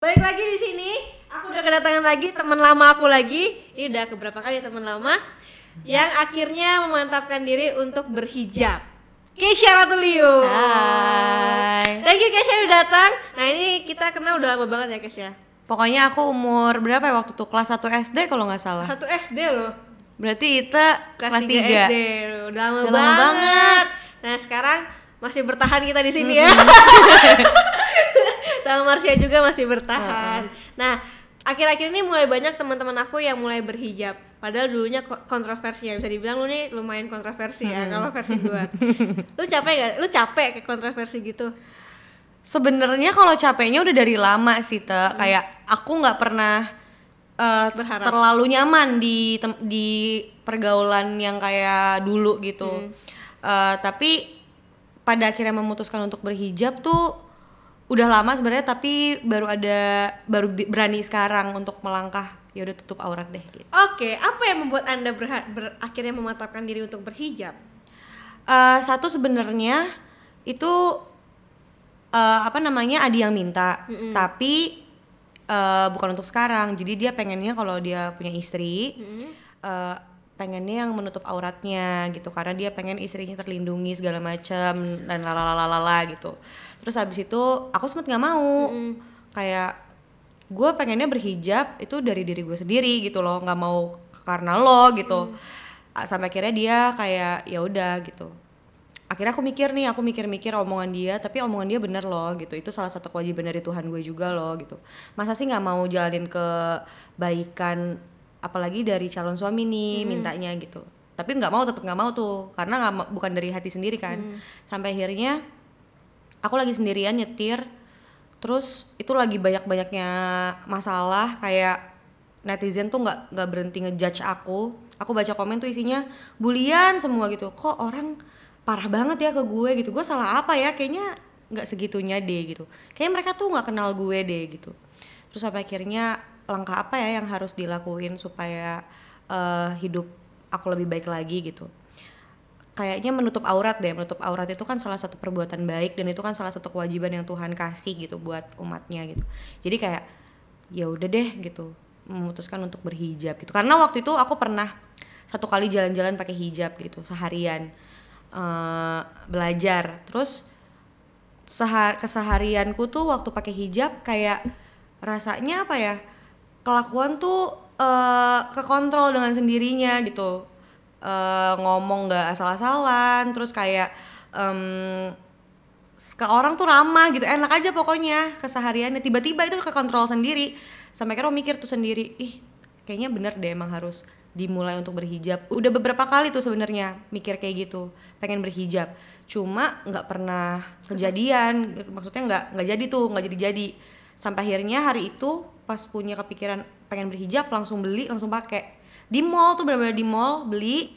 Balik lagi di sini, aku udah kedatangan lagi teman lama aku lagi. Ini udah keberapa kali teman lama yang akhirnya memantapkan diri untuk berhijab. Keisha Ratulio. Hai. Thank you Keisha udah datang. Nah ini kita kenal udah lama banget ya Keisha. Pokoknya aku umur berapa ya waktu itu? Kelas 1 SD kalau nggak salah. Satu SD loh. Berarti Ita Kelas, kelas, 3 3. SD. Udah lama, Udah lama banget. banget. Nah sekarang masih bertahan kita di sini ya. Sama Marsha juga masih bertahan. Nah akhir-akhir ini mulai banyak teman-teman aku yang mulai berhijab. Padahal dulunya ko- kontroversi ya bisa dibilang lu nih lumayan kontroversi ya kalau versi gua. lu capek gak? Lu capek ke kontroversi gitu? Sebenarnya kalau capeknya udah dari lama sih, Te. Kayak aku nggak pernah Berharap. terlalu nyaman di di pergaulan yang kayak dulu gitu. Eh, tapi pada akhirnya memutuskan untuk berhijab tuh udah lama sebenarnya tapi baru ada baru berani sekarang untuk melangkah ya udah tutup aurat deh gitu. Oke, apa yang membuat anda berha- ber- akhirnya mematapkan diri untuk berhijab? Eh, satu sebenarnya itu eh, apa namanya Adi yang minta, tapi eh, bukan untuk sekarang. Jadi dia pengennya kalau dia punya istri, eh, pengennya yang menutup auratnya gitu, karena dia pengen istrinya terlindungi segala macam dan lalalalala gitu. Terus habis itu aku sempet nggak mau, kayak gue pengennya berhijab itu dari diri gue sendiri gitu loh, nggak mau karena lo gitu. Ah, Sampai akhirnya dia kayak ya udah gitu. Akhirnya aku mikir nih aku mikir-mikir omongan dia tapi omongan dia bener loh gitu. Itu salah satu kewajiban dari Tuhan gue juga loh gitu. Masa sih nggak mau jalanin kebaikan apalagi dari calon suami nih mintanya gitu. Tapi nggak mau tetap nggak mau tuh. Karena nggak bukan dari hati sendiri kan. Sampai akhirnya aku lagi sendirian nyetir. Terus itu lagi banyak-banyaknya masalah kayak netizen tuh nggak nggak berhenti ngejudge aku. Aku baca komen tuh isinya bulian semua gitu. Kok orang parah banget ya ke gue gitu. Gue salah apa ya? Kayaknya nggak segitunya deh gitu. Kayaknya mereka tuh nggak kenal gue deh gitu. Terus sampai akhirnya langkah apa ya yang harus dilakuin supaya eh, hidup aku lebih baik lagi gitu. Kayaknya menutup aurat deh menutup aurat itu kan salah satu perbuatan baik dan itu kan salah satu kewajiban yang Tuhan kasih gitu buat umatnya gitu. Jadi kayak ya udah deh gitu memutuskan untuk berhijab gitu. Karena waktu itu aku pernah satu kali jalan-jalan pakai hijab gitu seharian eh, belajar. Terus sehar keseharianku tuh waktu pakai hijab kayak rasanya apa ya kelakuan tuh eh, kekontrol dengan sendirinya gitu. Eh, ngomong nggak asal-asalan terus kayak em, ke orang tuh ramah gitu enak aja pokoknya kesehariannya. Tiba-tiba itu kekontrol sendiri. Sampai akhirnya mikir tuh sendiri ih kayaknya bener deh emang harus dimulai untuk berhijab. Udah beberapa kali tuh sebenarnya mikir kayak gitu pengen berhijab. Cuma nggak pernah kejadian maksudnya nggak nggak jadi tuh nggak jadi jadi sampai akhirnya hari itu pas punya kepikiran pengen berhijab langsung beli langsung pakai di mall tuh benar-benar di mall beli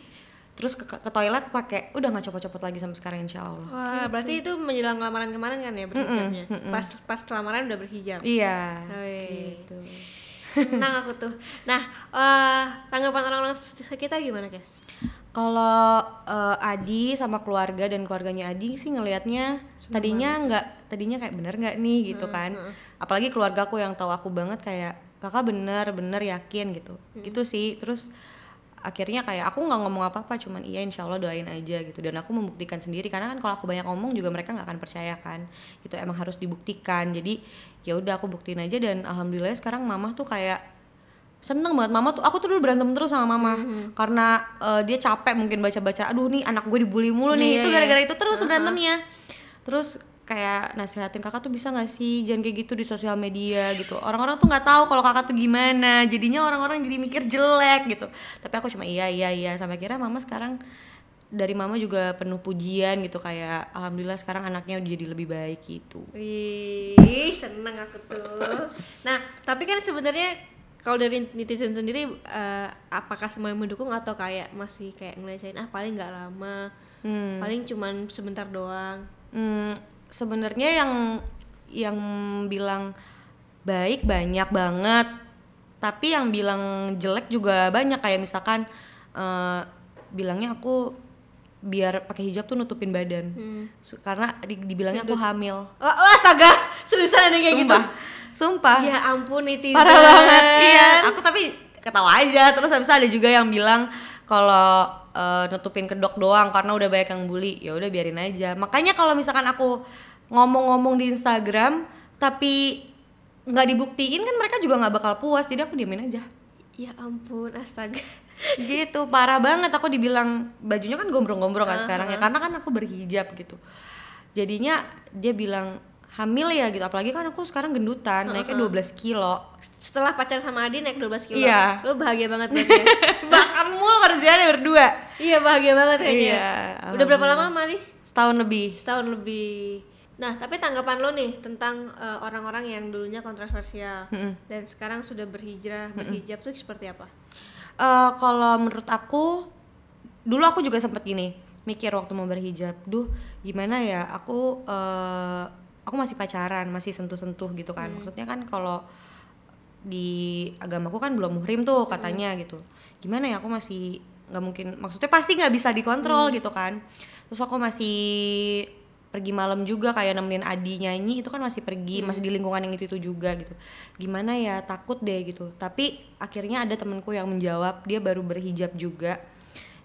terus ke, ke toilet pakai udah nggak copot-copot lagi sampai sekarang insya Allah Wah, berarti itu menjelang lamaran kemarin kan ya berhijabnya? Pas pas lamaran udah berhijab. iya Wih. gitu Senang aku tuh. Nah, eh, tanggapan orang-orang sekitar gimana, guys? Kalau eh, Adi sama keluarga dan keluarganya Adi sih ngelihatnya tadinya nggak tadinya kayak bener nggak nih gitu kan. Apalagi keluarga aku yang tahu aku banget kayak kakak bener bener yakin gitu. Gitu sih. Terus akhirnya kayak aku nggak ngomong apa-apa cuman iya insya Allah doain aja gitu dan aku membuktikan sendiri karena kan kalau aku banyak ngomong juga mereka nggak akan percaya kan gitu emang harus dibuktikan jadi ya udah aku buktiin aja dan alhamdulillah sekarang mama tuh kayak seneng banget. Mama tuh aku tuh dulu berantem terus sama mama. Karena eh, dia capek mungkin baca-baca aduh nih anak gue dibully mulu nih. Itu iya. gara-gara itu terus berantemnya. Terus kayak nasihatin kakak tuh bisa nggak sih jangan kayak gitu di sosial media? gitu. Orang-orang tuh nggak tahu kalau kakak tuh gimana. Jadinya orang-orang jadi mikir jelek gitu. Tapi aku cuma iya iya iya. Sampai kira mama sekarang dari mama juga penuh pujian gitu. Kayak alhamdulillah sekarang anaknya udah jadi lebih baik gitu. Wih, seneng aku tuh. Nah, tapi kan sebenarnya kalau dari netizen sendiri eh, apakah semua yang mendukung atau kayak masih kayak ngelecehin ah paling nggak lama, hmm. paling cuman sebentar doang. Hmm, sebenarnya yang yang bilang baik banyak banget, tapi yang bilang jelek juga banyak kayak misalkan eh, bilangnya aku biar pakai hijab tuh nutupin badan, Su- karena di- dibilangnya aku hamil. Oh, oh astaga, seriusan ada yang kayak gitu? Sumpah. ya ampun netizen parah banget. Iya. Aku tapi ketawa aja. Terus habis itu ada juga yang bilang kalau eh, nutupin kedok doang karena udah banyak yang bully. Ya udah biarin aja. Makanya kalau misalkan aku ngomong-ngomong di Instagram tapi nggak dibuktiin kan mereka juga nggak bakal puas. Jadi aku diemin aja. Ya ampun astaga. Gitu. Parah banget. Aku dibilang bajunya kan gombrong-gombrong kan Uh-huh. sekarang ya. Karena kan aku berhijab gitu. Jadinya dia bilang hamil ya gitu. Apalagi kan aku sekarang gendutan naiknya 12 kilo. Setelah pacaran sama Adi naik 12 kilo. Iya. lu bahagia banget berarti ya? bahkan mulu kerjaannya berdua. Iya bahagia banget kayaknya Iya, udah berapa lama Adi? setahun lebih. Setahun lebih. Nah tapi tanggapan lo nih tentang eh, orang-orang yang dulunya kontroversial Mm-mm. dan sekarang sudah berhijrah berhijab tuh seperti apa? Eh, kalau menurut aku dulu aku juga sempat gini mikir waktu mau berhijab duh gimana ya? Aku eh, aku masih pacaran masih sentuh-sentuh gitu kan. Maksudnya kan kalau di agamaku kan belum muhrim tuh katanya gitu. Gimana ya aku masih nggak mungkin maksudnya pasti nggak bisa dikontrol gitu kan. Terus aku masih pergi malam juga kayak nemenin Adi nyanyi itu kan masih pergi masih di lingkungan yang itu itu juga gitu. Gimana ya takut deh gitu. Tapi akhirnya ada temenku yang menjawab dia baru berhijab juga.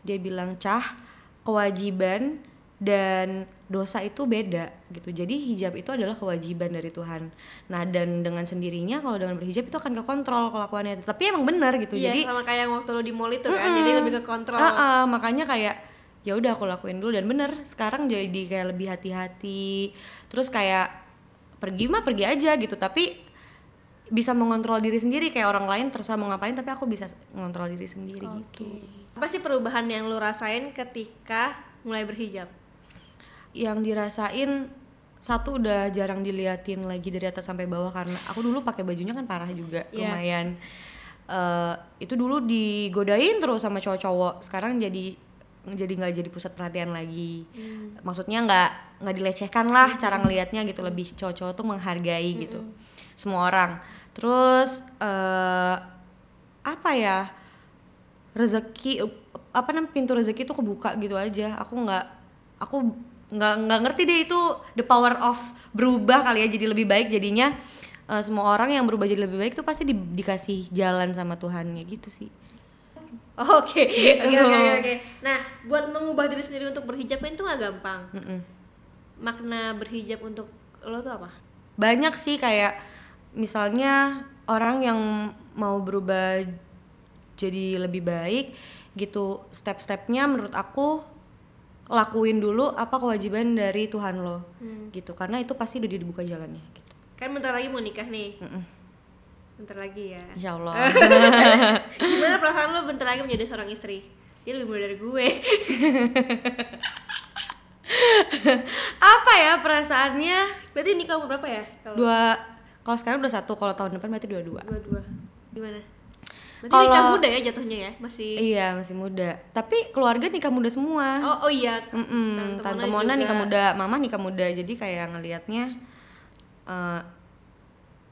Dia bilang cah kewajiban dan dosa itu beda gitu. Jadi hijab itu adalah kewajiban dari Tuhan. Nah dan dengan sendirinya kalau dengan berhijab itu akan kekontrol kelakuannya. Tapi emang benar gitu. Iya jadi sama kayak yang waktu lo di mall itu kan jadi lebih ke kontrol. Ah, ah, makanya kayak ya udah aku lakuin dulu. Dan bener sekarang jadi kayak lebih hati-hati. Terus kayak pergi mah pergi aja gitu. Tapi bisa mengontrol diri sendiri. Kayak orang lain terserah mau ngapain tapi aku bisa mengontrol diri sendiri gitu. Apa sih perubahan yang lo rasain ketika mulai berhijab yang dirasain satu udah jarang diliatin lagi dari atas sampai bawah karena aku dulu pakai bajunya kan parah juga Iya. lumayan. Eh, itu dulu digodain terus sama cowok-cowok sekarang jadi jadi nggak jadi pusat perhatian lagi. Maksudnya nggak nggak dilecehkan lah cara ngelihatnya gitu lebih cowok-cowok tuh menghargai gitu semua orang. Terus eh apa ya rezeki apa namanya pintu rezeki tuh kebuka gitu aja. Aku nggak aku nggak nggak ngerti deh itu the power of berubah kali ya jadi lebih baik jadinya eh, semua orang yang berubah jadi lebih baik tuh pasti di- dikasih jalan sama Tuhannya gitu sih Oke, Gitu. oke, oke, oke, oke. Nah, buat mengubah diri sendiri untuk berhijab itu nggak gampang. Mm-mm. Makna berhijab untuk lo tuh apa? banyak sih kayak misalnya orang yang mau berubah jadi lebih baik gitu step-stepnya menurut aku lakuin dulu apa kewajiban dari Tuhan lo gitu karena itu pasti udah dibuka jalannya gitu Kan bentar lagi mau nikah nih. Mm-mm. Bentar lagi ya. Insya Allah Gimana perasaan lo bentar lagi menjadi seorang istri? Dia lebih muda dari gue. apa ya perasaannya Berarti nikah umur berapa ya? Kalau dua kalau sekarang udah satu kalau tahun depan berarti dua dua dua-dua. Gimana? Berarti Kalau- nikah muda ya jatuhnya ya? Masih iya masih muda tapi keluarga nikah muda semua Oh, oh iya. Mm-mm, Tante Tante Mona Mona nikah muda, Mama nikah muda. Jadi kayak ngelihatnya eh,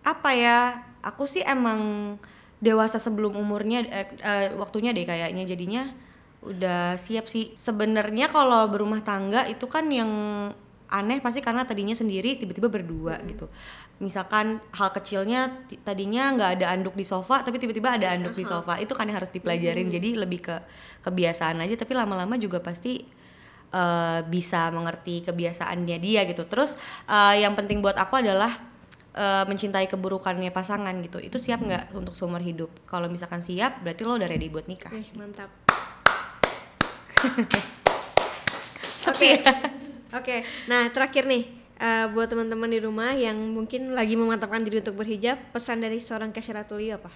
apa ya? Aku sih emang dewasa sebelum umurnya eh, eh, waktunya deh kayaknya jadinya udah siap sih. Sebenarnya kalau berumah tangga itu kan yang aneh pasti karena tadinya sendiri tiba-tiba berdua gitu. Misalkan hal kecilnya tadinya nggak ada anduk di sofa tapi tiba-tiba ada anduk di sofa. Itu kan yang harus dipelajarin. Jadi lebih ke kebiasaan aja tapi lama-lama juga pasti eh, bisa mengerti kebiasaannya dia gitu. Terus eh, yang penting buat aku adalah eh, mencintai keburukannya pasangan gitu. Itu siap nggak untuk seumur hidup? Kalau misalkan siap, berarti lo udah ready buat nikah. Eh, mantap. Sepi ya? Oke, nah terakhir nih eh, buat teman-teman di rumah yang mungkin lagi memantapkan diri untuk berhijab, pesan dari seorang Ratulio apa?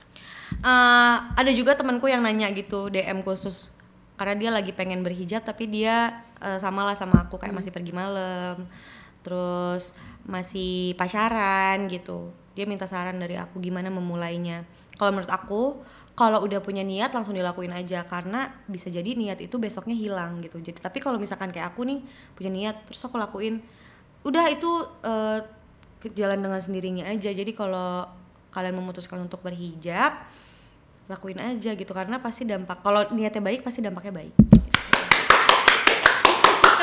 Eh, ada juga temanku yang nanya gitu DM khusus. Karena dia lagi pengen berhijab tapi dia eh, sama lah sama aku kayak masih pergi malam. Terus masih pacaran gitu. Dia minta saran dari aku gimana memulainya. Kalau menurut aku kalau udah punya niat langsung dilakuin aja. Karena bisa jadi niat itu besoknya hilang gitu. Jadi tapi kalau misalkan kayak aku nih punya niat terus aku lakuin udah itu ke jalan dengan sendirinya aja. Jadi kalau kalian memutuskan untuk berhijab lakuin aja gitu. Karena pasti dampak kalau niatnya baik pasti dampaknya baik.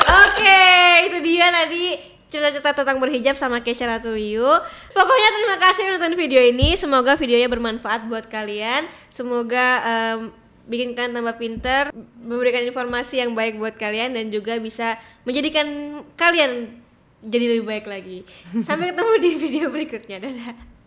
Oke, itu dia tadi cerita-cerita tentang berhijab sama Kesha Ratuliu. Pokoknya terima kasih nonton video ini. Semoga videonya bermanfaat buat kalian. Semoga em, bikin kalian tambah pinter, memberikan informasi yang baik buat kalian dan juga bisa menjadikan kalian jadi lebih baik lagi. Sampai ketemu di video berikutnya. Dadah.